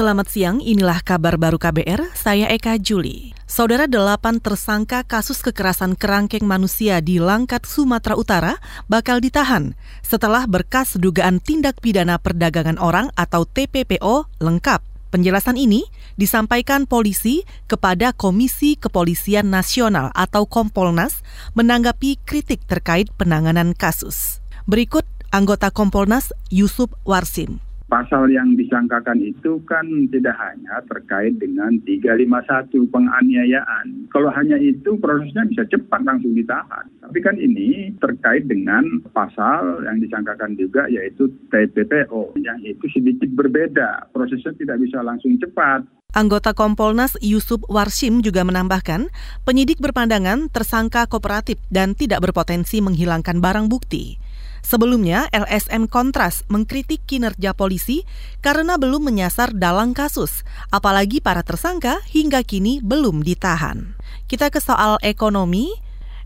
Selamat siang, inilah kabar baru KBR, saya Eka Juli. Saudara delapan tersangka kasus kekerasan kerangkeng manusia di Langkat, Sumatera Utara bakal ditahan setelah berkas dugaan tindak pidana perdagangan orang atau TPPO lengkap. Penjelasan ini disampaikan polisi kepada Komisi Kepolisian Nasional atau Kompolnas menanggapi kritik terkait penanganan kasus. Berikut anggota Kompolnas Yusuf Warsim pasal yang disangkakan itu kan tidak hanya terkait dengan 351 penganiayaan. Kalau hanya itu prosesnya bisa cepat langsung ditahan. Tapi kan ini terkait dengan pasal yang disangkakan juga yaitu TPPO yang itu sedikit berbeda. Prosesnya tidak bisa langsung cepat. Anggota Kompolnas Yusuf Warsim juga menambahkan, penyidik berpandangan tersangka kooperatif dan tidak berpotensi menghilangkan barang bukti. Sebelumnya, LSM Kontras mengkritik kinerja polisi karena belum menyasar dalang kasus, apalagi para tersangka hingga kini belum ditahan. Kita ke soal ekonomi.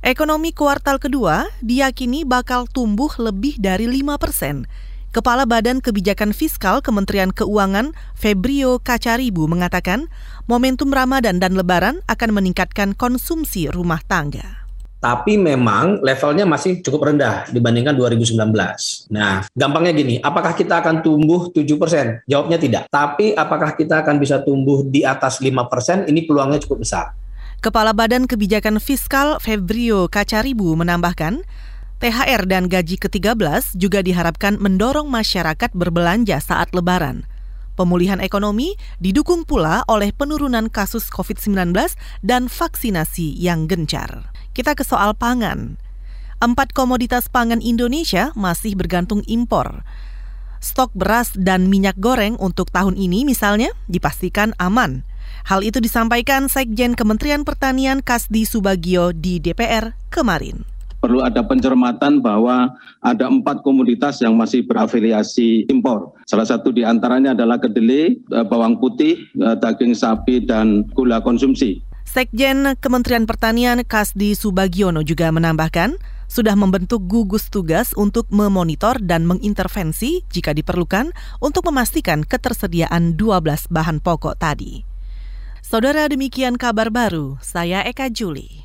Ekonomi kuartal kedua diyakini bakal tumbuh lebih dari 5 persen. Kepala Badan Kebijakan Fiskal Kementerian Keuangan Febrio Kacaribu mengatakan momentum Ramadan dan Lebaran akan meningkatkan konsumsi rumah tangga tapi memang levelnya masih cukup rendah dibandingkan 2019. Nah, gampangnya gini, apakah kita akan tumbuh 7%? Jawabnya tidak. Tapi apakah kita akan bisa tumbuh di atas 5%? Ini peluangnya cukup besar. Kepala Badan Kebijakan Fiskal Febrio Kacaribu menambahkan, THR dan gaji ke-13 juga diharapkan mendorong masyarakat berbelanja saat lebaran. Pemulihan ekonomi didukung pula oleh penurunan kasus COVID-19 dan vaksinasi yang gencar. Kita ke soal pangan. Empat komoditas pangan Indonesia masih bergantung impor. Stok beras dan minyak goreng untuk tahun ini misalnya dipastikan aman. Hal itu disampaikan Sekjen Kementerian Pertanian Kasdi Subagio di DPR kemarin perlu ada pencermatan bahwa ada empat komoditas yang masih berafiliasi impor. Salah satu di antaranya adalah kedelai, eh, bawang putih, eh, daging sapi, dan gula konsumsi. Sekjen Kementerian Pertanian Kasdi Subagiono juga menambahkan, sudah membentuk gugus tugas untuk memonitor dan mengintervensi jika diperlukan untuk memastikan ketersediaan 12 bahan pokok tadi. Saudara demikian kabar baru, saya Eka Juli.